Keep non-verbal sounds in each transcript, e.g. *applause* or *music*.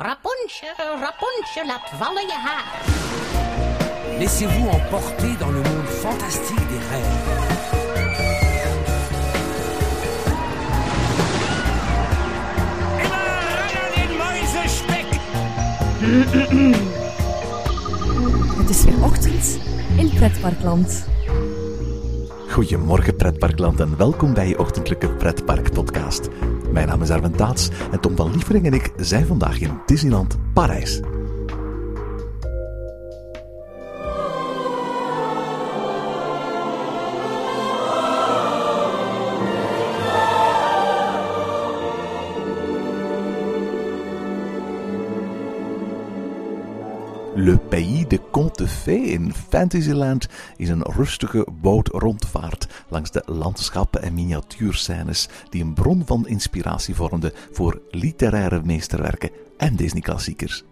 Rapunzel, Rapunzel, laat vallen je haar. Laissez-vous emporter dans le monde fantastique des rêves. Het is weer ochtend in Pretparkland. Goedemorgen pretparkland en welkom bij je ochtendelijke pretpark podcast. Mijn naam is Arwen Taats en Tom van Lievering en ik zijn vandaag in Disneyland Parijs. Le Pays de Contes de in Fantasyland is een rustige bootrondvaart langs de landschappen en miniatuurscènes die een bron van inspiratie vormden voor literaire meesterwerken en Disney-klassiekers.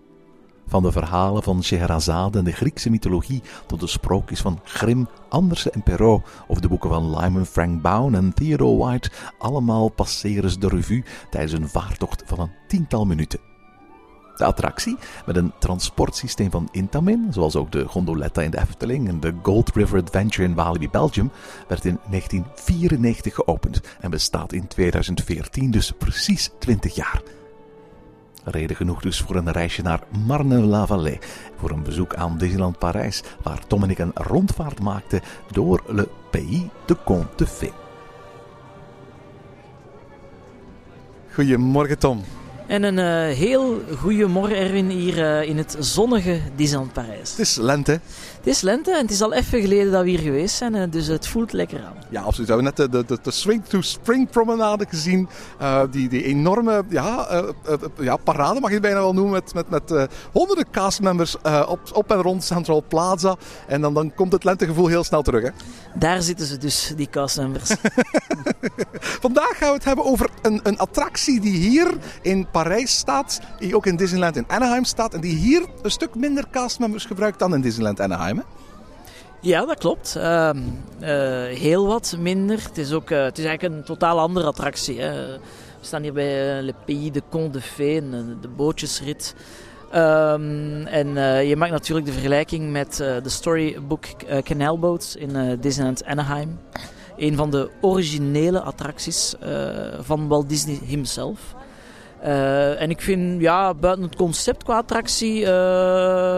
Van de verhalen van Scheherazade en de Griekse mythologie tot de sprookjes van Grimm, Andersen en Perrault of de boeken van Lyman Frank Baum en Theodore White, allemaal passeren ze de revue tijdens een vaartocht van een tiental minuten. De attractie, met een transportsysteem van Intamin, zoals ook de gondoletta in de Efteling en de Gold River Adventure in Walibi, Belgium, werd in 1994 geopend en bestaat in 2014 dus precies 20 jaar. Reden genoeg dus voor een reisje naar Marne-la-Vallée, voor een bezoek aan Disneyland Parijs, waar Tom en ik een rondvaart maakten door Le Pays de Contes de. Goedemorgen Tom. En een eh, heel goede morgen, Erwin, hier eh, in het zonnige Disneyland Parijs. Het is lente. Het is lente en het is al even geleden dat we hier geweest zijn, eh, dus het voelt lekker aan. Ja, absoluut. We hebben net de, de, de Swing to Spring promenade gezien. Uh, die, die enorme ja, uh, uh, ja, parade, mag je het bijna wel noemen. Met, met, met honderden castmembers op, op en rond Central Plaza. En dan, dan komt het lentegevoel heel snel terug. Hè? *laughs* Daar zitten ze dus, die castmembers. *laughs* Vandaag gaan we het hebben over een, een attractie die hier in Parijs staat. Die ook in Disneyland in Anaheim staat. En die hier een stuk minder castmembers gebruikt dan in Disneyland Anaheim. Ja, dat klopt. Uh, uh, heel wat minder. Het is, ook, uh, het is eigenlijk een totaal andere attractie. Hè. We staan hier bij Le Pays de Contes de Fées, de bootjesrit. Um, en je maakt natuurlijk de vergelijking met de Storybook Canal Boats in Disneyland Anaheim. Een van de originele attracties van Walt Disney himself. Uh, en ik vind, ja, buiten het concept qua attractie, uh,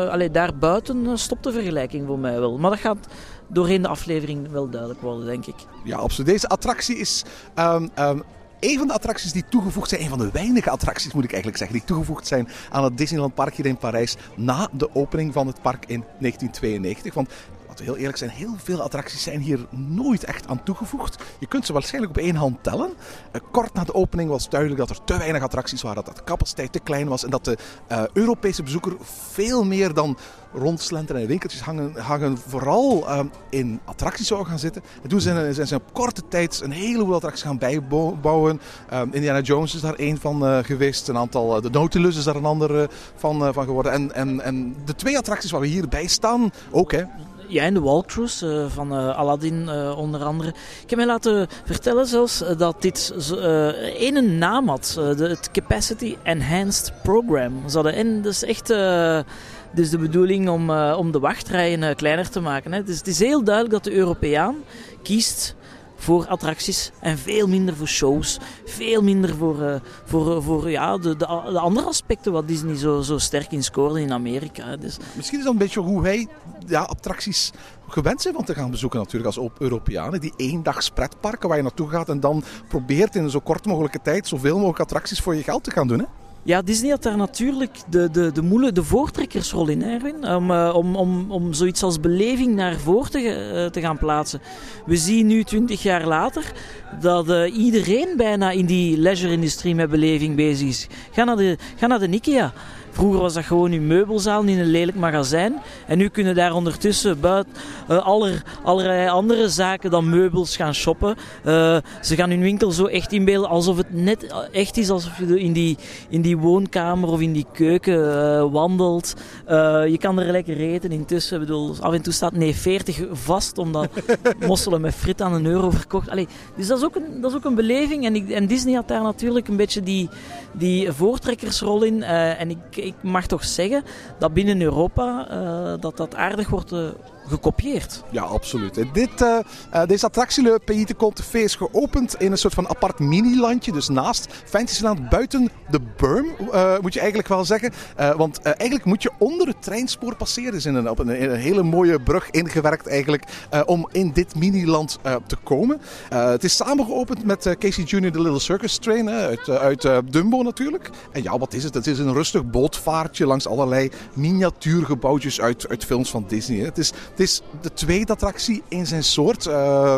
allee, daar buiten stopt de vergelijking voor mij wel. Maar dat gaat doorheen de aflevering wel duidelijk worden, denk ik. Ja, absoluut. Deze attractie is um, um, een van de attracties die toegevoegd zijn, een van de weinige attracties moet ik eigenlijk zeggen, die toegevoegd zijn aan het Disneyland Park hier in Parijs na de opening van het park in 1992. Want heel eerlijk zijn, heel veel attracties zijn hier nooit echt aan toegevoegd. Je kunt ze waarschijnlijk op één hand tellen. Uh, kort na de opening was duidelijk dat er te weinig attracties waren, dat de capaciteit te klein was en dat de uh, Europese bezoeker veel meer dan rondslenteren en winkeltjes hangen, hangen vooral uh, in attracties zou gaan zitten. En toen zijn, zijn ze op korte tijd een heleboel attracties gaan bijbouwen. Indiana Jones is daar één van geweest. Een aantal, de Nautilus is daar een andere van, van geworden. En, en, en de twee attracties waar we hierbij staan, ook hè. Ja, en de walkthroughs uh, van uh, Aladdin uh, onder andere. Ik heb mij laten vertellen zelfs dat dit één naam had. de, het Capacity Enhanced Program. Ze hadden, en dat is echt dus de bedoeling om, om de wachtrijen kleiner te maken. Hè. Dus het is heel duidelijk dat de Europeaan kiest voor attracties en veel minder voor shows. Veel minder voor, uh, voor, voor ja, de, de, de, andere aspecten wat Disney zo, zo sterk in scoorde in Amerika. Dus. Misschien is dat een beetje hoe wij ja, attracties gewend zijn van te gaan bezoeken natuurlijk als Europeanen. Die eendags pretparken waar je naartoe gaat en dan probeert in zo kort mogelijke tijd zoveel mogelijk attracties voor je geld te gaan doen. Hè? Ja, Disney had daar natuurlijk de, de, de, moele, de voortrekkersrol in, Erwin. Om, uh, om, om, om zoiets als beleving naar voren te, uh, te gaan plaatsen. We zien nu, twintig jaar later, dat uh, iedereen bijna in die leisure-industrie met beleving bezig is. Ga naar de, ga naar de IKEA. Vroeger was dat gewoon uw meubelzaal in een lelijk magazijn. En nu kunnen daar ondertussen buiten uh, aller, allerlei andere zaken dan meubels gaan shoppen. Uh, ze gaan hun winkel zo echt inbeelden alsof het net echt is alsof je in die, in die woonkamer of in die keuken uh, wandelt. je kan er lekker eten intussen. Ik bedoel, af en toe staat nee 40 vast omdat *laughs* mosselen met frit aan een euro verkocht. Allee, dus dat is ook een, dat is ook een beleving. En, ik, en Disney had daar natuurlijk een beetje die, die voortrekkersrol in. En ik, ik mag toch zeggen dat binnen Europa uh, dat dat aardig wordt uh, gekopieerd. Ja, absoluut. Dit, uh, uh, deze attractie Le Pays de is geopend in een soort van apart mini-landje. Dus naast Fantasyland, buiten de berm, uh, moet je eigenlijk wel zeggen. want eigenlijk moet je onder het treinspoor passeren. Dus in een, op een, hele mooie brug ingewerkt eigenlijk om in dit mini-land te komen. het is samengeopend met Casey Jr. The Little Circus Train uit, uit Dumbo natuurlijk. En ja, wat is het? Het is een rustig bootvaartje langs allerlei miniatuurgebouwtjes uit, uit films van Disney. Het is, het is de tweede attractie in zijn soort. Uh,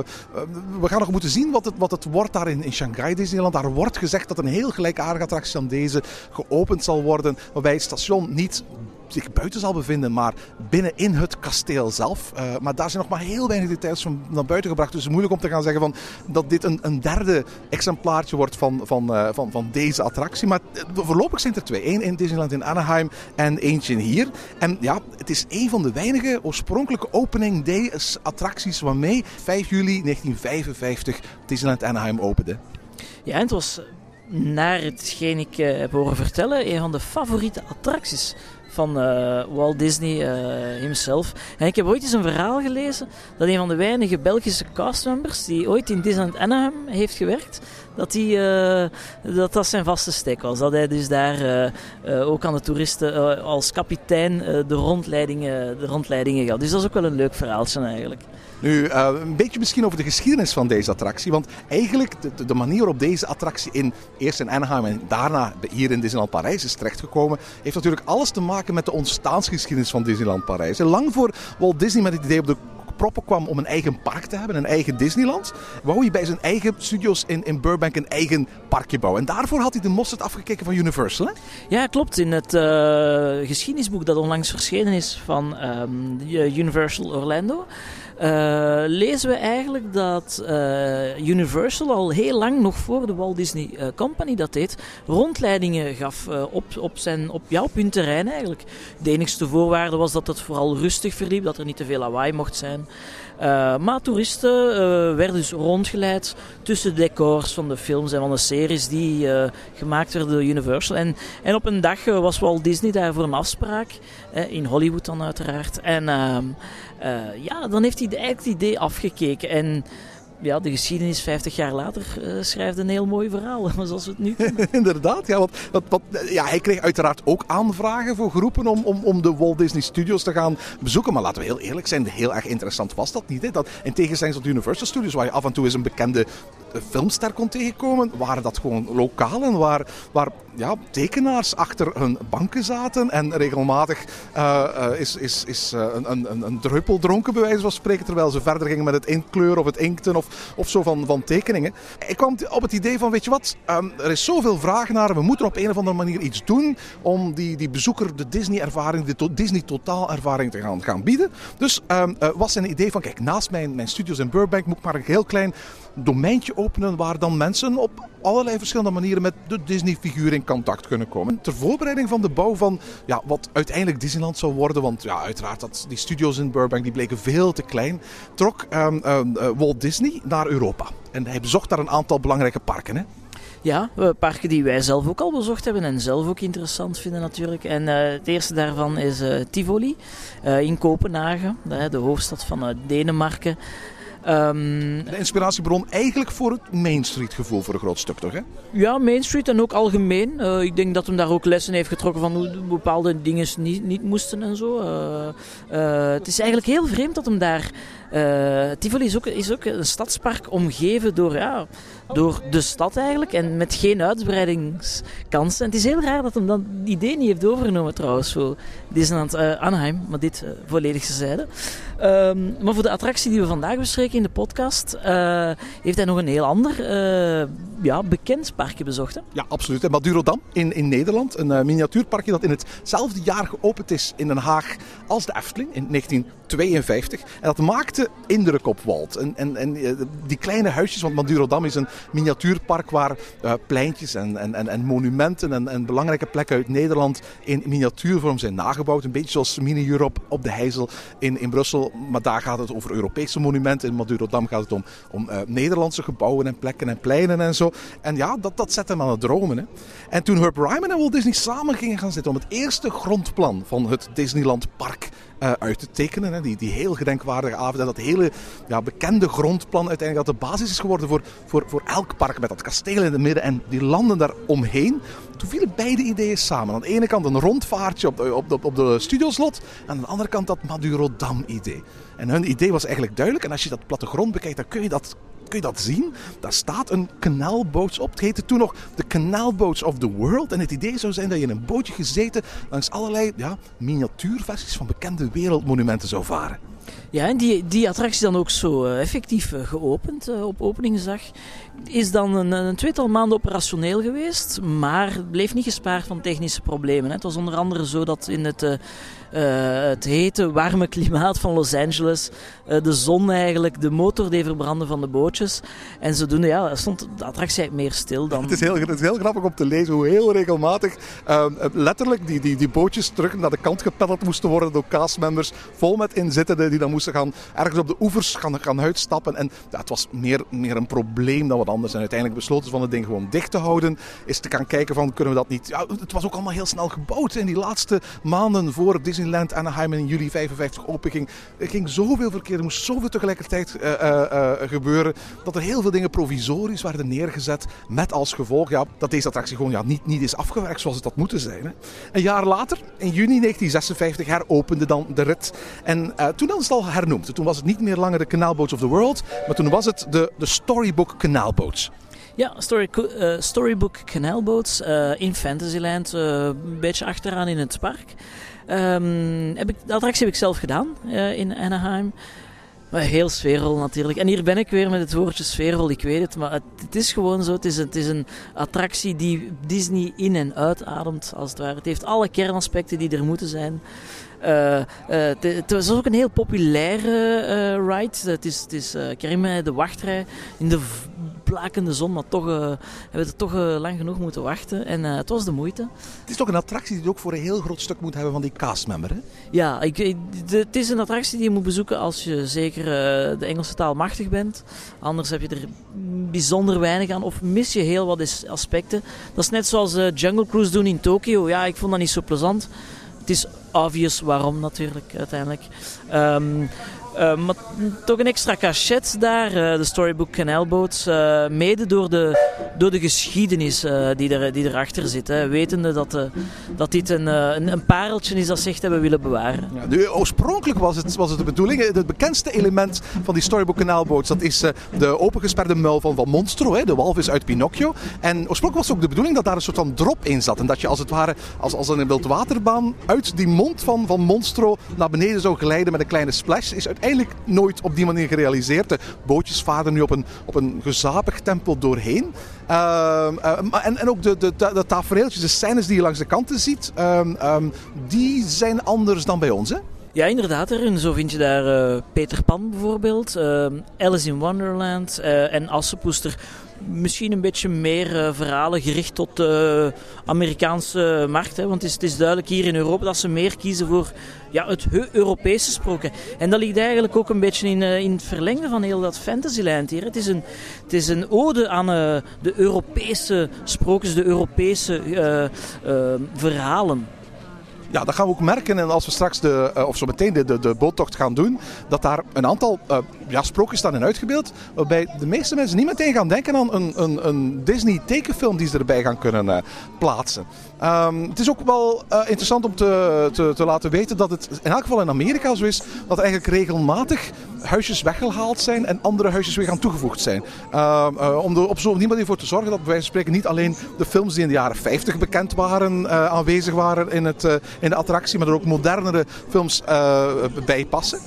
we gaan nog moeten zien wat het, wat het wordt daar in, in Shanghai, Disneyland. Daar wordt gezegd dat een heel gelijkaardige attractie aan deze geopend zal worden. Waarbij het station niet zich buiten zal bevinden, maar binnen in het kasteel zelf. Uh, maar daar zijn nog maar heel weinig details van naar buiten gebracht. Dus het is moeilijk om te gaan zeggen van dat dit een, een derde exemplaartje wordt van, van, uh, van, van deze attractie. Maar voorlopig zijn er twee. Eén in Disneyland in Anaheim en eentje hier. En ja, het is een van de weinige oorspronkelijke opening day attracties waarmee 5 juli 1955 Disneyland Anaheim opende. Ja, en het was naar hetgeen ik heb horen vertellen, een van de favoriete attracties van uh, Walt Disney uh, himself. En ik heb ooit eens een verhaal gelezen dat een van de weinige Belgische castmembers die ooit in Disneyland Anaheim heeft gewerkt, dat, die, uh, dat dat zijn vaste stek was. Dat hij dus daar ook aan de toeristen als kapitein de, rondleidingen, de rondleidingen gaf. Dus dat is ook wel een leuk verhaaltje eigenlijk. Nu, een beetje misschien over de geschiedenis van deze attractie. Want eigenlijk de, de, manier waarop deze attractie in, eerst in Anaheim en daarna hier in Disneyland Parijs is terechtgekomen, heeft natuurlijk alles te maken met de ontstaansgeschiedenis van Disneyland Parijs. Lang voor Walt Disney met het idee op de proppen kwam om een eigen park te hebben, een eigen Disneyland, wou hij bij zijn eigen studios in, in Burbank een eigen parkje bouwen. En daarvoor had hij de mosterd afgekeken van Universal. Hè? Ja, klopt. In het uh, geschiedenisboek dat onlangs verschenen is van um, Universal Orlando. Uh, lezen we eigenlijk dat uh, Universal al heel lang, nog voor de Walt Disney uh, Company dat deed, rondleidingen gaf op, op, zijn, op jouw punt terrein eigenlijk. De enigste voorwaarde was dat het vooral rustig verliep, dat er niet te veel lawaai mocht zijn. Uh, maar toeristen uh, werden dus rondgeleid tussen de decors van de films en van de series die uh, gemaakt werden door Universal. En, en op een dag was Walt Disney daar voor een afspraak, in Hollywood dan uiteraard. En ehm, ja, dan heeft hij eigenlijk het idee afgekeken. En ja, de geschiedenis 50 jaar later uh, schrijft een heel mooi verhaal, *laughs* zoals we het nu *laughs* Inderdaad, ja, wat, wat, ja, hij kreeg uiteraard ook aanvragen voor groepen om, om, om de Walt Disney Studios te gaan bezoeken. Maar laten we heel eerlijk zijn, heel erg interessant was dat niet. Hè? Dat, in tegenstelling tot Universal Studios, waar je af en toe eens een bekende filmster kon tegenkomen, waren dat gewoon lokalen waar, waar ja, tekenaars achter hun banken zaten en regelmatig uh, uh, is, is, is een, een, een druppel dronken bij wijze van spreken terwijl ze verder gingen met het inktkleur of het inkten of, of zo van, van tekeningen. Ik kwam op het idee van, weet je wat, um, er is zoveel vraag naar, we moeten op een of andere manier iets doen om die, die bezoeker de Disney-ervaring, de Disney totaal-ervaring te gaan, gaan bieden. Dus um, was een idee van, kijk, naast mijn, mijn studios in Burbank moet ik maar een heel klein domeintje openen waar dan mensen op allerlei verschillende manieren met de Disney-figuur in contact kunnen komen. Ter voorbereiding van de bouw van ja, wat uiteindelijk Disneyland zou worden, want ja, uiteraard dat die studios in Burbank die bleken veel te klein, trok um, um, uh, Walt Disney naar Europa. En hij bezocht daar een aantal belangrijke parken. Hè? Ja, parken die wij zelf ook al bezocht hebben en zelf ook interessant vinden natuurlijk. En uh, het eerste daarvan is uh, Tivoli in Kopenhagen, de hoofdstad van Denemarken. Um, de inspiratiebron eigenlijk voor het Main Street gevoel voor een groot stuk, toch? Hè? Ja, Main Street en ook algemeen. Uh, ik denk dat hem daar ook lessen heeft getrokken van hoe bepaalde dingen niet, niet moesten en zo. Uh, uh, het is eigenlijk heel vreemd dat hem daar Tivoli is ook, is ook een stadspark omgeven door, ja, door de stad eigenlijk en met geen uitbreidingskansen. En het is heel raar dat hem dat idee niet heeft overgenomen trouwens voor Disneyland uh, Anaheim, maar dit uh, volledig gezegde. Um, maar voor de attractie die we vandaag bespreken in de podcast, heeft hij nog een heel ander ja, bekend parkje bezocht. Ja, absoluut. En Madurodam in, in Nederland, een uh, miniatuurparkje dat in hetzelfde jaar geopend is in Den Haag als de Efteling in 1952. En dat maakte indruk op Walt. En, en, en die kleine huisjes, want Madurodam is een miniatuurpark waar uh, pleintjes en, en, en, en monumenten en, belangrijke plekken uit Nederland in miniatuurvorm zijn nagebouwd. Een beetje zoals Mini-Europe op de Heizel in, in Brussel. Maar daar gaat het over Europese monumenten. In Madurodam gaat het om, om Nederlandse gebouwen en plekken en pleinen en zo. En ja, dat, dat zet hem aan het dromen. Hè. En toen Herb Ryman en Walt Disney samen gingen gaan zitten om het eerste grondplan van het Disneyland Park uh, uit te tekenen. Hè. Die, die heel gedenkwaardige avond. En dat hele ja, bekende grondplan uiteindelijk dat de basis is geworden voor, voor, voor elk park. Met dat kasteel in het midden en die landen daar omheen. Toen vielen beide ideeën samen. Aan de ene kant een rondvaartje op de, op de, op de studioslot. Aan de andere kant dat Madurodam-idee. En hun idee was eigenlijk duidelijk. En als je dat plattegrond bekijkt, dan kun je dat kun je dat zien? Daar staat een kanaalboot op. Het heette toen nog de Canal Boats of the World. En het idee zou zijn dat je in een bootje gezeten langs allerlei ja, miniatuurversies van bekende wereldmonumenten zou varen. Ja, en die, die attractie dan ook zo uh, effectief uh, geopend uh, op openingsdag. Is dan een, een tweetal maanden operationeel geweest, maar bleef niet gespaard van technische problemen. Het was onder andere zo dat in het het hete, warme klimaat van Los Angeles. De zon eigenlijk, de motor deed verbranden van de bootjes. En zodoende ja, stond de attractie meer stil dan... Het is, heel, het is heel grappig om te lezen hoe heel regelmatig uh, letterlijk die, die, die bootjes terug naar de kant gepeddeld moesten worden door castmembers. Vol met inzittenden die dan moesten gaan ergens op de oevers gaan, gaan uitstappen. En ja, het was meer, meer een probleem dan wat anders. En uiteindelijk besloten ze van het ding gewoon dicht te houden. Is te gaan kijken van kunnen we dat niet... Ja, het was ook allemaal heel snel gebouwd in die laatste maanden voor Disney Disneyland Anaheim in juli 55 openging. Er ging zoveel verkeer, er moest zoveel tegelijkertijd uh, uh, uh, gebeuren. Dat er heel veel dingen provisorisch werden neergezet. Met als gevolg ja, dat deze attractie gewoon ja, niet, niet is afgewerkt zoals het had moeten zijn. Hè. Een jaar later, in juni 1956, heropende dan de rit. En toen al. Toen was het niet meer langer de Canal Boats of the World. Maar toen was het de, de Storybook Canal Boats. Ja, story, uh, Storybook Canal Boats uh, in Fantasyland, uh, een beetje achteraan in het park. Um, heb ik, de attractie heb ik zelf gedaan in Anaheim. Maar heel sfeervol natuurlijk. En hier ben ik weer met het woordje sfeervol, ik weet het. Maar het, het, is gewoon zo. Het is, een, het is een attractie die Disney in- en uitademt, als het ware. Het heeft alle kernaspecten die er moeten zijn. Uh, uh, het was ook een heel populaire uh, ride. Het is, het is de wachtrij in de blakende zon, maar toch hebben we er toch lang genoeg moeten wachten. En het was de moeite. Het is toch een attractie die ook voor een heel groot stuk moet hebben van die castmember, hè? Ja, ik, de, het is een attractie die je moet bezoeken als je zeker de Engelse taal machtig bent. Anders heb je er bijzonder weinig aan of mis je heel wat aspecten. Dat is net zoals Jungle Cruise doen in Tokio. Ja, ik vond dat niet zo plezant. Het is obvious waarom natuurlijk uiteindelijk. Uh, maar toch een extra cachet daar, uh, de Storybook Canal Boats. Uh, mede door de, door de geschiedenis die, er, die erachter zit. Hè. Wetende dat, dat dit een, een, een, pareltje is dat ze echt hebben willen bewaren. Ja, nu, oorspronkelijk was het, was het de bedoeling. Het bekendste element van die Storybook Canal Boats dat is de opengesperde muil van, van Monstro, hè, de walvis uit Pinocchio. En oorspronkelijk was het ook de bedoeling dat daar een soort van drop in zat. En dat je als het ware als, als een wildwaterbaan uit die mond van, van Monstro naar beneden zou glijden met een kleine splash. Is uiteindelijk nooit op die manier gerealiseerd. De bootjes varen nu op een, op een gezapig tempo doorheen. Uh, uh, en, en ook de, de, de, tafereeltjes, de scènes die je langs de kanten ziet, uh, die zijn anders dan bij ons, hè? Ja, inderdaad. En zo vind je daar uh, Peter Pan bijvoorbeeld, ehm, Alice in Wonderland uh, en Assepoester misschien een beetje meer uh, verhalen gericht tot de Amerikaanse markt. Hè? Want het is, het is, duidelijk hier in Europa dat ze meer kiezen voor ja, het Europese sproken. En dat ligt eigenlijk ook een beetje in, uh, in het verlengde van heel dat Fantasyland hier. Het is een, het is een ode aan de Europese sprookjes, de Europese verhalen ja, dat gaan we ook merken. En als we straks de, uh, of zo meteen de, de, boottocht gaan doen, dat daar een aantal uh, ja, sprookjes staan in uitgebeeld. Waarbij de meeste mensen niet meteen gaan denken aan een, een, een Disney tekenfilm die ze erbij gaan kunnen uh, plaatsen. Um, het is ook wel interessant om te, te, te, laten weten dat het in elk geval in Amerika zo is dat eigenlijk regelmatig huisjes weggehaald zijn en andere huisjes weer gaan toegevoegd zijn. Um, om er op zo'n manier voor te zorgen dat bij wijze van spreken niet alleen de films die in de jaren 50 bekend waren aanwezig waren in het in de attractie, maar er ook modernere films bij passen.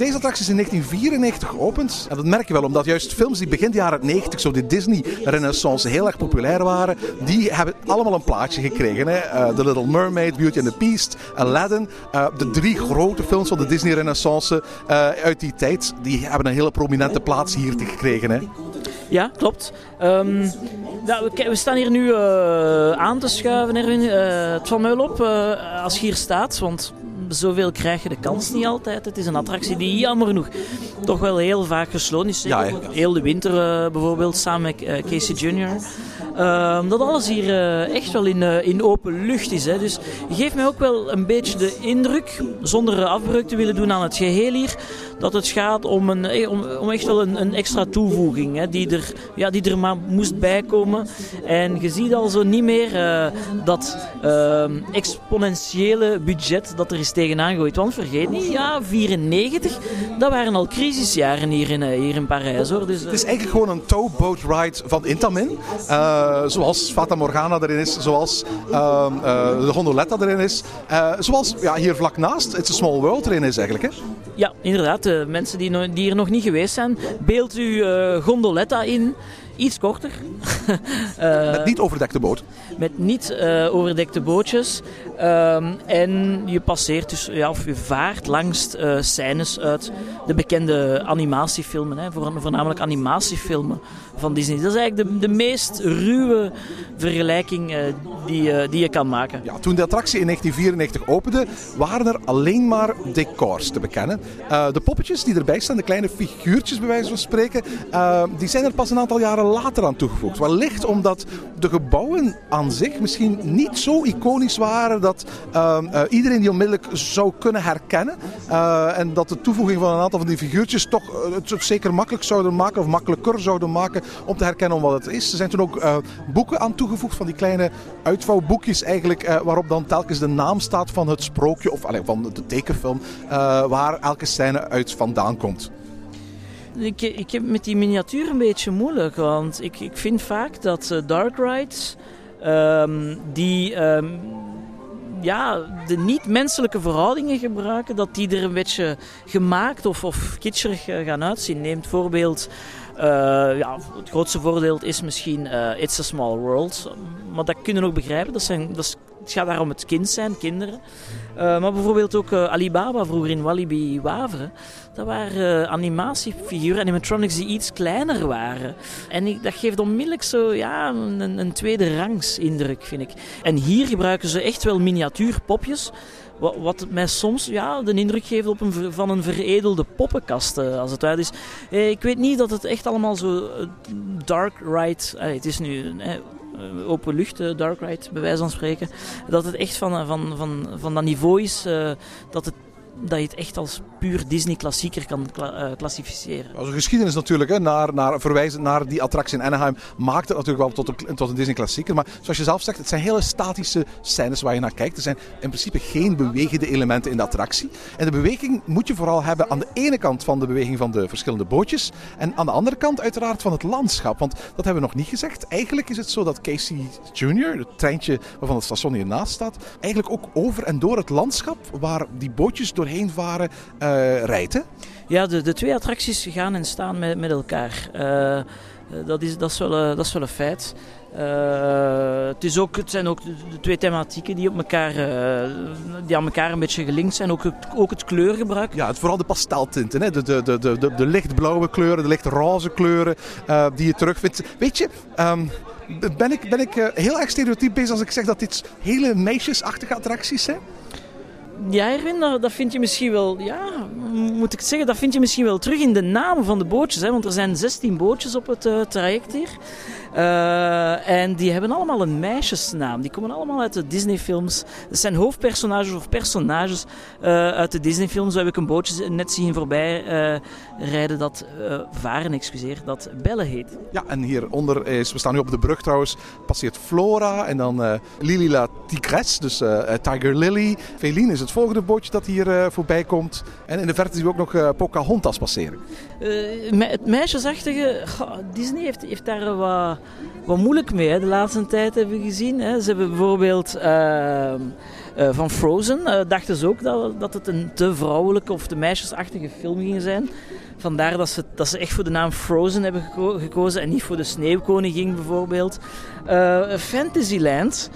Deze attractie is in 1994 geopend. En dat merk je wel, omdat juist films die begin jaren 90, zo de Disney-renaissance, heel erg populair waren, die hebben allemaal een plaatje gekregen. Hè? Eh, The Little Mermaid, Beauty and the Beast, Aladdin. Eh, de drie grote films van de Disney-renaissance eh, uit die tijd, die hebben een hele prominente plaats hier gekregen. Hè? Ja, klopt. Ehm, we, staan hier nu aan te schuiven, Erwin. Het valt mij wel op eh, als je hier staat, want zoveel krijg je de kans niet altijd. Het is een attractie die jammer genoeg toch wel heel vaak gesloten is. Ja, Zeker heel de winter eh, bijvoorbeeld, samen met eh, Casey Jr. Ehm, dat alles hier eh, echt wel in, in open lucht is. Hè. Dus je geeft mij ook wel een beetje de indruk, zonder afbreuk te willen doen aan het geheel hier, dat het gaat om, een, om, om echt wel een, een extra toevoeging hè, die, er, ja, die er maar moest bijkomen. En je ziet al zo niet meer dat ehm, exponentiële budget dat er is tegenaan. Want vergeet niet, ja, 94, dat waren al crisisjaren hier in, eh, hier in Parijs. Hoor. Dus, Het is eigenlijk gewoon een towboat ride van Intamin. Eh, zoals Fata Morgana erin is, zoals eh, de Gondoletta erin is. Zoals ja, hier vlak naast It's a Small World erin is eigenlijk. Hè? Ja, inderdaad. De mensen die, no- die hier nog niet geweest zijn, beeld u Gondoletta in. Iets korter. *laughs* Eh, Met niet overdekte boot. met niet eh, overdekte bootjes. Ehm, en je passeert dus, ja, of je vaart langs eh, scènes uit de bekende animatiefilmen. Hè, voor- voornamelijk animatiefilmen van Disney. Dat is eigenlijk de, de meest ruwe vergelijking die, die je kan maken. Ja, toen de attractie in 1994 opende, waren er alleen maar decors te bekennen. De poppetjes die erbij staan, de kleine figuurtjes bij wijze van spreken, die zijn er pas een aantal jaren later aan toegevoegd. Wellicht omdat de gebouwen aan zich misschien niet zo iconisch waren dat eh, eh, iedereen die onmiddellijk zou kunnen herkennen. Eh, en dat de toevoeging van een aantal van die figuurtjes toch eh, het zeker makkelijk zouden maken, of makkelijker zouden maken om te herkennen om wat het is. Er zijn toen ook boeken aan toegevoegd van die kleine uitvouwboekjes eigenlijk, waarop dan telkens de naam staat van het sprookje of van de tekenfilm waar elke scène uit vandaan komt. Ik, ik heb met die miniatuur een beetje moeilijk, want ik, ik vind vaak dat eh, dark rides ehm, die ehm, ja, de niet-menselijke verhoudingen gebruiken, dat die er een beetje gemaakt of, of kitscherig eh, gaan uitzien. Neem het voorbeeld, eh, ja, het grootste voordeel is misschien It's a Small World, maar dat kunnen we ook begrijpen. Dat zijn, dat is, het gaat daar om het kind zijn, kinderen. Eh, maar bijvoorbeeld ook eh, Alibaba vroeger in Walibi Waveren. Dat waren eh, animatiefiguren, animatronics die iets kleiner waren. En dat geeft onmiddellijk zo ja, een, een tweede rangs indruk, vind ik. En hier gebruiken ze echt wel miniatuurpopjes. Wat, wat mij soms ja, de indruk geeft op een, van een veredelde poppenkast, als het uit is. Ik weet niet dat het echt allemaal zo dark eh, het is nu open lucht eh, dark ride, bij wijze van spreken. Dat het echt van, eh, van, van, van dat niveau is eh, dat, het, dat je het echt als puur Disney-klassieker kan kla- eh, klassificeren. Als een geschiedenis natuurlijk, hè, naar, naar, verwijzen naar die attractie in Anaheim, maakt het natuurlijk wel tot een, tot een Disney-klassieker. Maar zoals je zelf zegt, het zijn hele statische scènes waar je naar kijkt. Er zijn in principe geen bewegende elementen in de attractie. En de beweging moet je vooral hebben aan de ene kant van de beweging van de verschillende bootjes. En aan de andere kant uiteraard van het landschap. Want dat hebben we nog niet gezegd. Eigenlijk is het zo dat Casey Jr., het treintje waarvan het station hiernaast staat, eigenlijk ook over en door het landschap waar die bootjes doorheen varen, eh rijdt. hè? Ja, de, de twee attracties gaan en staan met, met elkaar. Eh, eh, dat, is, dat, is wel, dat is wel een feit. Het, is ook, het zijn ook de, twee thematieken die, op elkaar, die aan elkaar een beetje gelinkt zijn. Ook het, ook het kleurgebruik. Ja, het, vooral de pasteltinten. Hè? De, de, de, de, de, lichtblauwe kleuren, de lichtroze kleuren die je terugvindt. Weet je, ehm, ben ik, ben ik heel erg stereotyp bezig als ik zeg dat dit hele meisjesachtige attracties zijn? Ja, Erwin, dat, dat vind je misschien wel, ja, moet ik zeggen, dat vind je misschien wel terug in de namen van de bootjes. Hè? Want er zijn 16 bootjes op het eh, traject hier. Eh, en die hebben allemaal een meisjesnaam. Die komen allemaal uit de Disney-films. Dat zijn hoofdpersonages of personages eh, uit de Disney-films. Zo heb ik een bootje net zien voorbij eh, rijden dat, varen, excuseer, dat Belle heet. Ja, en hieronder is, we staan nu op de brug trouwens, passeert Flora en dan Lily la Tigresse, dus Tiger Lily. Feline is het volgende bootje dat hier voorbij komt. En in de verte zien we ook nog Pocahontas passeren. Me- het meisjesachtige, goh, Disney heeft, heeft daar wat, wat moeilijk mee. De laatste tijd hebben we gezien. Hè. Ze hebben bijvoorbeeld ehm, eh, van Frozen eh, dachten ze ook dat, dat het een te vrouwelijke of te meisjesachtige film ging zijn. Vandaar dat ze, dat ze echt voor de naam Frozen hebben geko- gekozen en niet voor de Sneeuwkoningin bijvoorbeeld. Eh, Fantasyland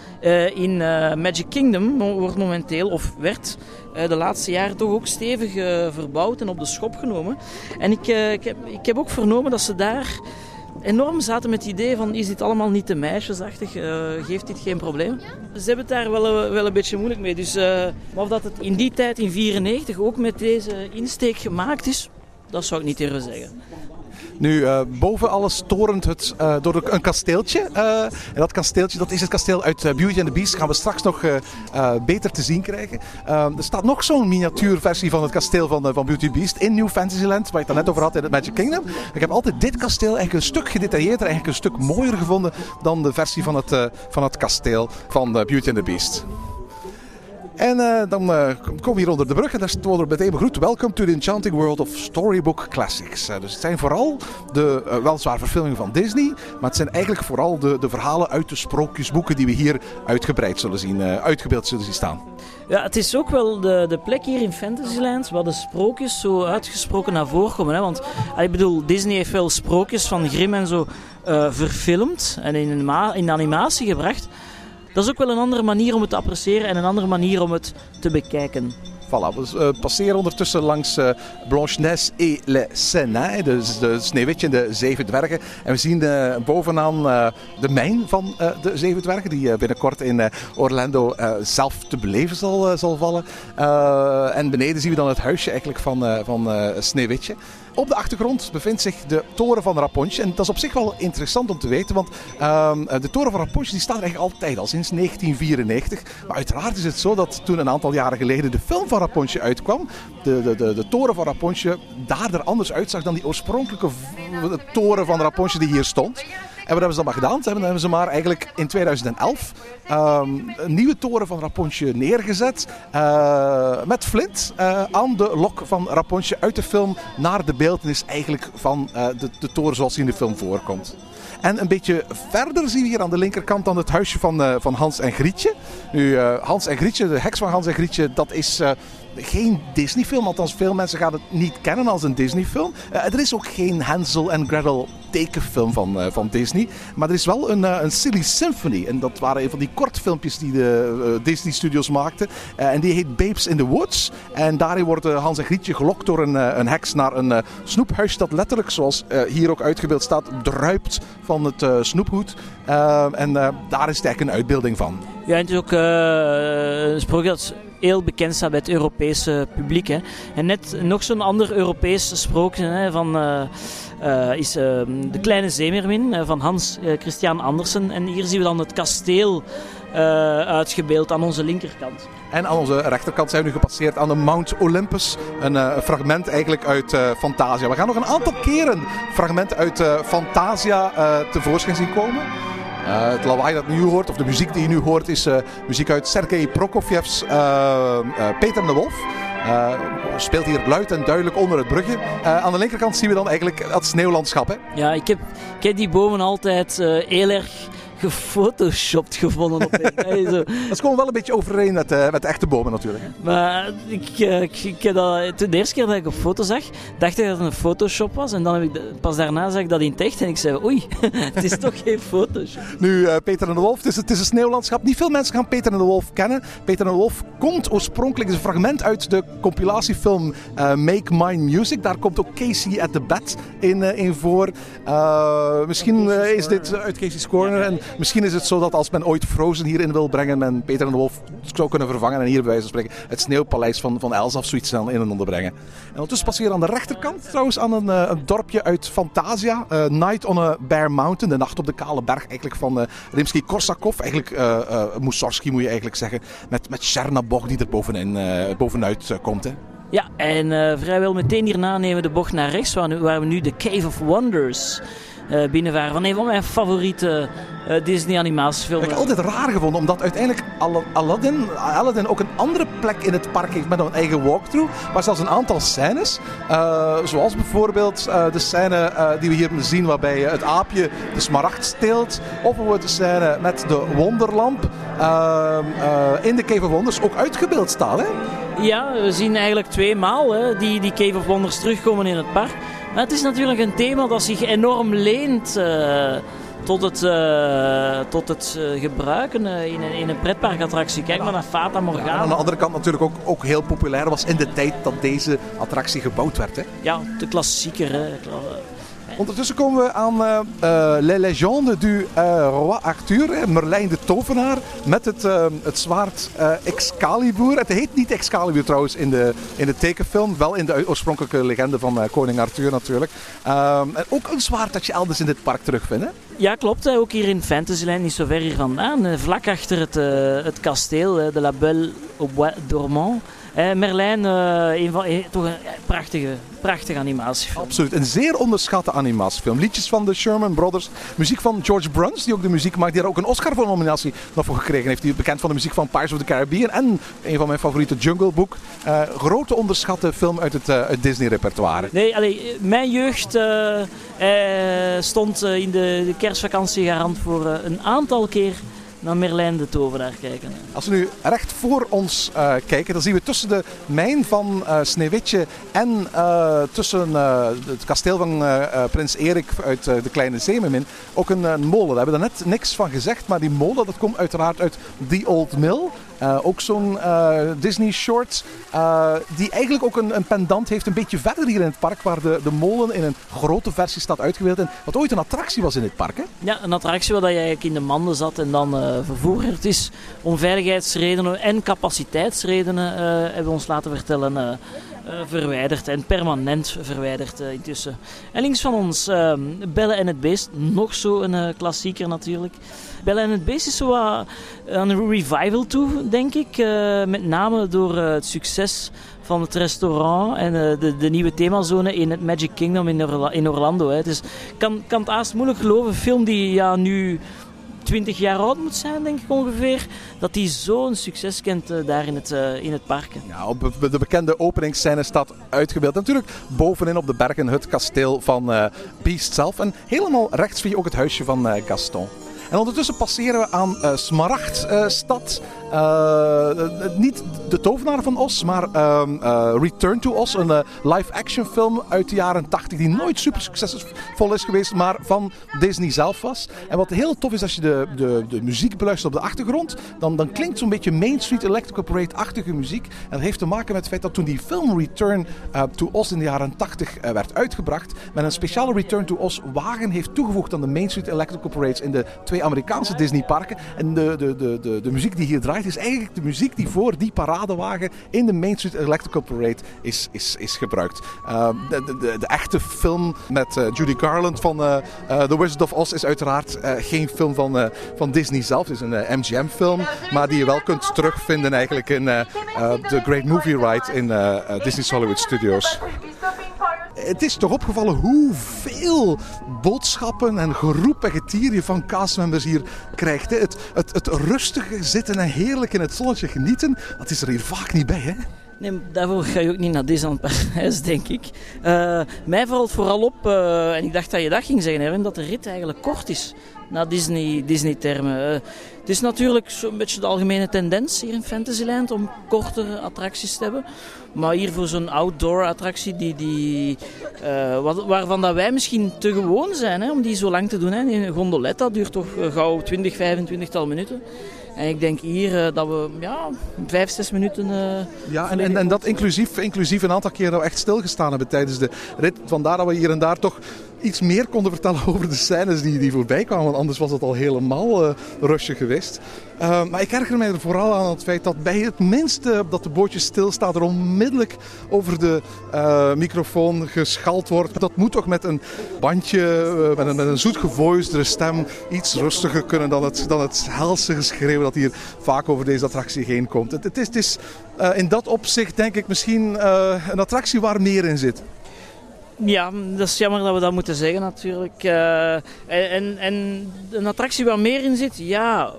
in Magic Kingdom wordt momenteel, of werd de laatste jaren toch ook stevig verbouwd en op de schop genomen. En ik, ik, heb, ik heb ook vernomen dat ze daar enorm zaten met het idee van is dit allemaal niet te meisjesachtig, eh, geeft dit geen probleem? Ze hebben het daar wel, een- wel een beetje moeilijk mee. Dus, eh, maar of dat het in die tijd, in 94, ook met deze insteek gemaakt is, dat zou ik niet durven zeggen. Nu, eh, boven alles torent het eh, door een kasteeltje. Eh, en dat kasteeltje, dat is het kasteel uit Beauty and the Beast. Gaan we straks nog beter te zien krijgen. Er staat nog zo'n miniatuurversie van het kasteel van, van Beauty and the Beast in New Fantasyland, waar je het net over had in het Magic Kingdom. Ik heb altijd dit kasteel eigenlijk een stuk gedetailleerder, eigenlijk een stuk mooier gevonden dan de versie van het, van het kasteel van Beauty and the Beast. En eh, dan komen we hier onder de brug en daar worden we meteen begroet. Welcome to the enchanting world of storybook classics. Eh, dus het zijn vooral de weliswaar verfilmingen van Disney, maar het zijn eigenlijk vooral de, de verhalen uit de sprookjesboeken die we hier uitgebreid zullen zien, uitgebeeld zullen zien staan. Ja, het is ook wel de, de plek hier in Fantasyland waar de sprookjes zo uitgesproken naar voren komen. Hè? Want ik bedoel, Disney heeft wel sprookjes van Grimm en zo verfilmd en in, in animatie gebracht. Dat is ook wel een andere manier om het te appreciëren en een andere manier om het te bekijken. Voilà, we eh, passeren ondertussen langs eh, Blanche-Neige et les Seins, dus de Sneeuwwitje en de Zeven Dwergen. En we zien eh, bovenaan de mijn van de Zeven Dwergen, die binnenkort in Orlando zelf te beleven zal, vallen. En beneden zien we dan het huisje eigenlijk van, van Sneeuwwitje. Op de achtergrond bevindt zich de toren van Rapunzel. En dat is op zich wel interessant om te weten, want ehm, de toren van Rapunzel die staat er eigenlijk altijd al sinds 1994. Maar uiteraard is het zo dat toen een aantal jaren geleden de film van Rapunzel uitkwam, de, de, de, toren van Rapunzel daar er anders uitzag dan die oorspronkelijke toren van Rapunzel die hier stond. En wat hebben ze dan maar gedaan? Ze hebben, ze maar eigenlijk in 2011 ehm, een nieuwe toren van Rapunzel neergezet. eh, met flint eh, aan de lok van Rapunzel uit de film naar de beeldenis eigenlijk van eh, de, de toren zoals die in de film voorkomt. En een beetje verder zien we hier aan de linkerkant dan het huisje van, van Hans en Grietje. Nu, Hans en Grietje, de heks van Hans en Grietje, dat is geen Disney-film. Althans, veel mensen gaan het niet kennen als een Disney-film. Eh, er is ook geen Hansel en Gretel tekenfilm van, eh, van Disney. Maar er is wel een, eh, een Silly Symphony. En dat waren een van die kortfilmpjes die de Disney-studios maakten. En die heet Babes in the Woods. En daarin wordt eh, Hans en Grietje gelokt door een, een heks naar een snoephuis dat letterlijk, zoals hier ook uitgebeeld staat, druipt van het snoepgoed. Eh, en daar is het eigenlijk een uitbeelding van. Ja, en het is ook een sprookje dat heel bekend staat bij het Europese publiek. Hè. En net nog zo'n ander Europees sprookje hè, van, eh, eh, is eh, De Kleine Zeemeermin eh, van Hans Christian Andersen. En hier zien we dan het kasteel uitgebeeld aan onze linkerkant. En aan onze rechterkant zijn we nu gepasseerd aan de Mount Olympus. Een fragment eigenlijk uit Fantasia. We gaan nog een aantal keren fragmenten uit Fantasia tevoorschijn zien komen. Eh, het lawaai dat je nu hoort, of de muziek die je nu hoort, is eh, muziek uit Sergei Prokofievs eh, Peter de Wolf. Speelt hier luid en duidelijk onder het brugje. Aan de linkerkant zien we dan eigenlijk het sneeuwlandschap. Hè? Ja, ik heb, ik heb die bomen altijd heel erg gefotoshopt gevonden. Op *laughs* zo. Dat is gewoon wel een beetje overeen met, eh, met de echte bomen natuurlijk. Hè? Maar ik, eh, ik, ik heb dat, toen de eerste keer dat ik op foto zag, dacht ik dat het een Photoshop was. En dan heb ik de- pas daarna zag ik dat in het echt en ik zei, oei, *laughs* het is toch geen Photoshop. Nu, eh, Peter en de Wolf, het is, het is een sneeuwlandschap. Niet veel mensen gaan Peter en de Wolf kennen. Peter en de Wolf komt oorspronkelijk, is een fragment uit de compilatiefilm eh, Make Mine Music. Daar komt ook Casey at the Bat in, eh, in voor. Eh, misschien eh, is dit eh, uit Casey's Corner. En misschien is het zo dat als men ooit Frozen hierin wil brengen, men Peter en de Wolf zou kunnen vervangen. En hier bij wijze van spreken het sneeuwpaleis van, van Els of zoiets in en onderbrengen. En ondertussen passeren we aan de rechterkant trouwens aan een, eh, een dorpje uit Fantasia. eh, Night on a Bear Mountain, de nacht op de kale berg eigenlijk van eh Rimsky-Korsakov. Eigenlijk eh Mussorgsky moet je eigenlijk zeggen. Met, met Chernabog die er bovenin, bovenuit komt. Hè. Ja, en vrijwel meteen hierna nemen we de bocht naar rechts, waar we nu de Cave of Wonders eh, binnenvaren. Van een van mijn favoriete uh, Disney animatiefilms. Ik heb altijd raar gevonden, omdat uiteindelijk Aladdin, Aladdin ook een andere plek in het park heeft met een eigen walkthrough. Maar zelfs een aantal scènes, uh, zoals bijvoorbeeld de scène die we hier zien waarbij het aapje de smaragd steelt. Of bijvoorbeeld de scène met de wonderlamp in de Cave of Wonders ook uitgebeeld staan. Hè? Ja, we zien eigenlijk twee maal hè, die, die Cave of Wonders terugkomen in het park. Maar het is natuurlijk een thema dat zich enorm leent uh, tot het, uh, tot het uh, gebruiken in, een, in een pretparkattractie. Kijk maar naar Fata Morgana. Ja, aan de andere kant natuurlijk ook, ook heel populair was in de tijd dat deze attractie gebouwd werd. Hè? Ja, de klassieker. Hè. Ondertussen komen we aan uh, uh, Les Légendes du uh, Roi Arthur, Merlijn de Tovenaar, met het, het zwaard Excalibur. Het heet niet Excalibur trouwens in de, in de tekenfilm, wel in de oorspronkelijke legende van koning Arthur natuurlijk. Ehm, en ook een zwaard dat je elders in dit park terugvindt. Hè? Ja, klopt. Ook hier in Fantasyland, niet zo ver hier vandaan. Vlak achter het, het kasteel, de La Belle au Bois Dormant. Uh, Merlijn, uh, een van, uh, toch een prachtige, prachtige animatiefilm. Absoluut, een zeer onderschatte animatiefilm. Liedjes van de Sherman Brothers, muziek van George Bruns, die ook de muziek maakt, die daar ook een Oscar voor nominatie nog voor gekregen heeft. Die is bekend van de muziek van Pirates of the Caribbean en een van mijn favoriete Jungle Book. grote onderschatte film uit het Disney-repertoire. Nee, allee, mijn jeugd stond in de, de kerstvakantie garant voor een aantal keer naar Merlijn de Tovenaar kijken. Als we nu recht voor ons uh, kijken, dan zien we tussen de mijn van uh, en uh, tussen het kasteel van prins Erik uit De Kleine Zeemermin ook een, molen. Daar hebben we net niks van gezegd, maar die molen dat komt uiteraard uit The Old Mill. Uh, ook zo'n uh, Disney short. Uh, die eigenlijk ook een, een, pendant heeft een beetje verder hier in het park. Waar de, de molen in een grote versie staat uitgebeeld. En wat ooit een attractie was in dit park. Hè? Ja, een attractie waar je eigenlijk in de manden zat en dan vervoerd is. Om veiligheidsredenen en capaciteitsredenen hebben we ons laten vertellen. Verwijderd en permanent verwijderd intussen. En links van ons Bellen en het Beest, nog zo een klassieker natuurlijk. Belle en het Beest is zo aan een revival toe, denk ik. Met name door het succes van het restaurant en de, de, nieuwe themazone in het Magic Kingdom in Orlando. Hè. Dus kan, kan het haast moeilijk geloven. Een film die ja, nu 20 jaar oud moet zijn, denk ik ongeveer. Dat die zo'n succes kent uh, daar in het, uh, in het park. Ja, op de bekende openingsscène staat uitgebeeld. Natuurlijk bovenin op de bergen het kasteel van uh, Beast zelf. En helemaal rechts zie je ook het huisje van Gaston. En ondertussen passeren we aan Smaragdstad. Uh, niet de tovenaar van Os, maar uh, Return to Os. Een live-action film uit de jaren 80 die nooit super succesvol is geweest, maar van Disney zelf was. En wat heel tof is als je de, de, de muziek beluistert op de achtergrond, dan, dan klinkt zo'n beetje Main Street Electrical Parade-achtige muziek. En dat heeft te maken met het feit dat toen die film Return to Os in de jaren 80 werd uitgebracht, men een speciale Return to Os wagen heeft toegevoegd aan de Main Street Electrical Parades in de twee Amerikaanse Disneyparken. En de, de, de, de, de muziek die hier draait is eigenlijk de muziek die voor die paradewagen in de Main Street Electrical Parade is, is, is gebruikt. Uh, de, de, de, echte film met uh, Judy Garland van uh, The Wizard of Oz is uiteraard geen film van, van Disney zelf. Het is een MGM-film, maar die je wel kunt terugvinden eigenlijk in The Great Movie Ride in Disney's Hollywood Studios het is toch opgevallen hoeveel boodschappen en geroep en getier je van castmembers hier krijgt. Hè? Het, het, het rustige zitten en heerlijk in het zonnetje genieten, dat is er hier vaak niet bij. Hè? Nee, daarvoor ga je ook niet naar Disneyland Parijs, denk ik. Uh, mij valt vooral op, uh, en ik dacht dat je dat ging zeggen, Erwin, dat de rit eigenlijk kort is naar Disney-termen. Disney uh, het is natuurlijk zo'n beetje de algemene tendens hier in Fantasyland om kortere attracties te hebben. Maar hier voor zo'n outdoor attractie die, die, uh, waarvan dat wij misschien te gewoon zijn hè, om die zo lang te doen. Hè. Een gondoletta duurt toch gauw 20, 25 tal minuten. En ik denk hier uh, dat we ja, vijf, zes minuten. Uh, ja, en, en, en, dat inclusief, inclusief een aantal keer dat we echt stilgestaan hebben tijdens de rit. Vandaar dat we hier en daar toch iets meer konden vertellen *laughs* over de scènes die, die voorbij kwamen. Want anders was het al helemaal uh, rustig geweest. Uh, maar ik erger mij er vooral aan het feit dat bij het minste dat de bootje stilstaat, er onmiddellijk over de uh, microfoon geschald wordt. Dat moet toch met een bandje, met een, met een stem, iets rustiger kunnen dan het, dan het helse geschreeuw dat hier vaak over deze attractie heen komt. Het, het is, het is in dat opzicht denk ik misschien een attractie waar meer in zit. Ja, dat is jammer dat we dat moeten zeggen natuurlijk. Uh, en, en een attractie waar meer in zit, ja.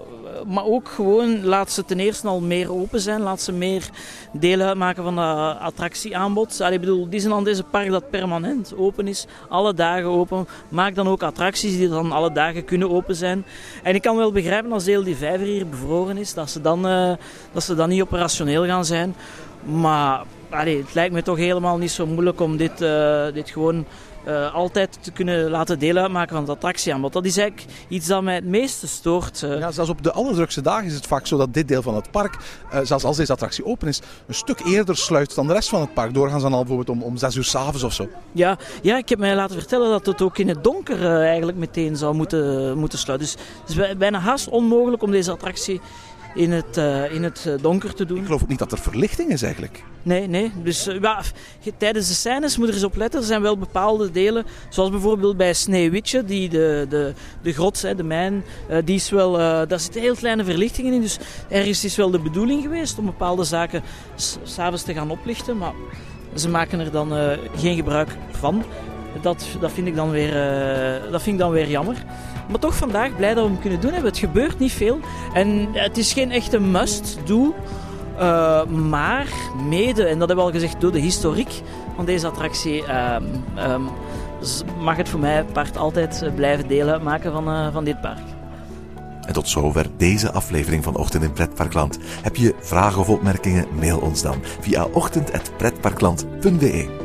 Maar ook gewoon laat ze ten eerste al meer open zijn. Laat ze meer deel uitmaken van dat attractieaanbod. Allee, ik bedoel, Disneyland is een park dat permanent open is. Alle dagen open. Maak dan ook attracties die dan alle dagen kunnen open zijn. En ik kan wel begrijpen als deel die vijver hier bevroren is, dat ze dan, uh, dat ze dan niet operationeel gaan zijn. Maar allee, het lijkt me toch helemaal niet zo moeilijk om dit, uh, dit gewoon uh, altijd te kunnen laten deel uitmaken van het attractieaanbod. Dat is eigenlijk iets dat mij het meeste stoort. Uh. Ja, zelfs op de allerdrukste dagen is het vaak zo dat dit deel van het park, uh, zelfs als deze attractie open is, een stuk eerder sluit dan de rest van het park. Doorgaan ze dan al bijvoorbeeld om, om 6 uur s'avonds of zo. Ja, ja, ik heb mij laten vertellen dat het ook in het donker eigenlijk meteen zou moeten, moeten sluiten. Dus het is bijna haast onmogelijk om deze attractie in het, uh, in het donker te doen. Ik geloof ook niet dat er verlichting is eigenlijk. Nee, nee. Dus uh, ja, tijdens de scènes moet er eens op letten. Er zijn wel bepaalde delen, zoals bijvoorbeeld bij Sneeuwwitje, die de, de, de grot, de mijn, uh, die is wel, daar zitten heel kleine verlichtingen in. Dus ergens is wel de bedoeling geweest om bepaalde zaken s'avonds te gaan oplichten. Maar ze maken er dan geen gebruik van. Dat, dat, vind ik dan weer, dat vind ik dan weer jammer. Maar toch vandaag blij dat we hem kunnen doen hebben. Het gebeurt niet veel. En het is geen echte must-do. Uh, maar mede, en dat hebben we al gezegd, door de historiek van deze attractie, uh, um, mag het voor mij part altijd blijven deel uitmaken van, van dit park. En tot zover deze aflevering van Ochtend in Pretparkland. Heb je vragen of opmerkingen? Mail ons dan via ochtend.pretparkland.be.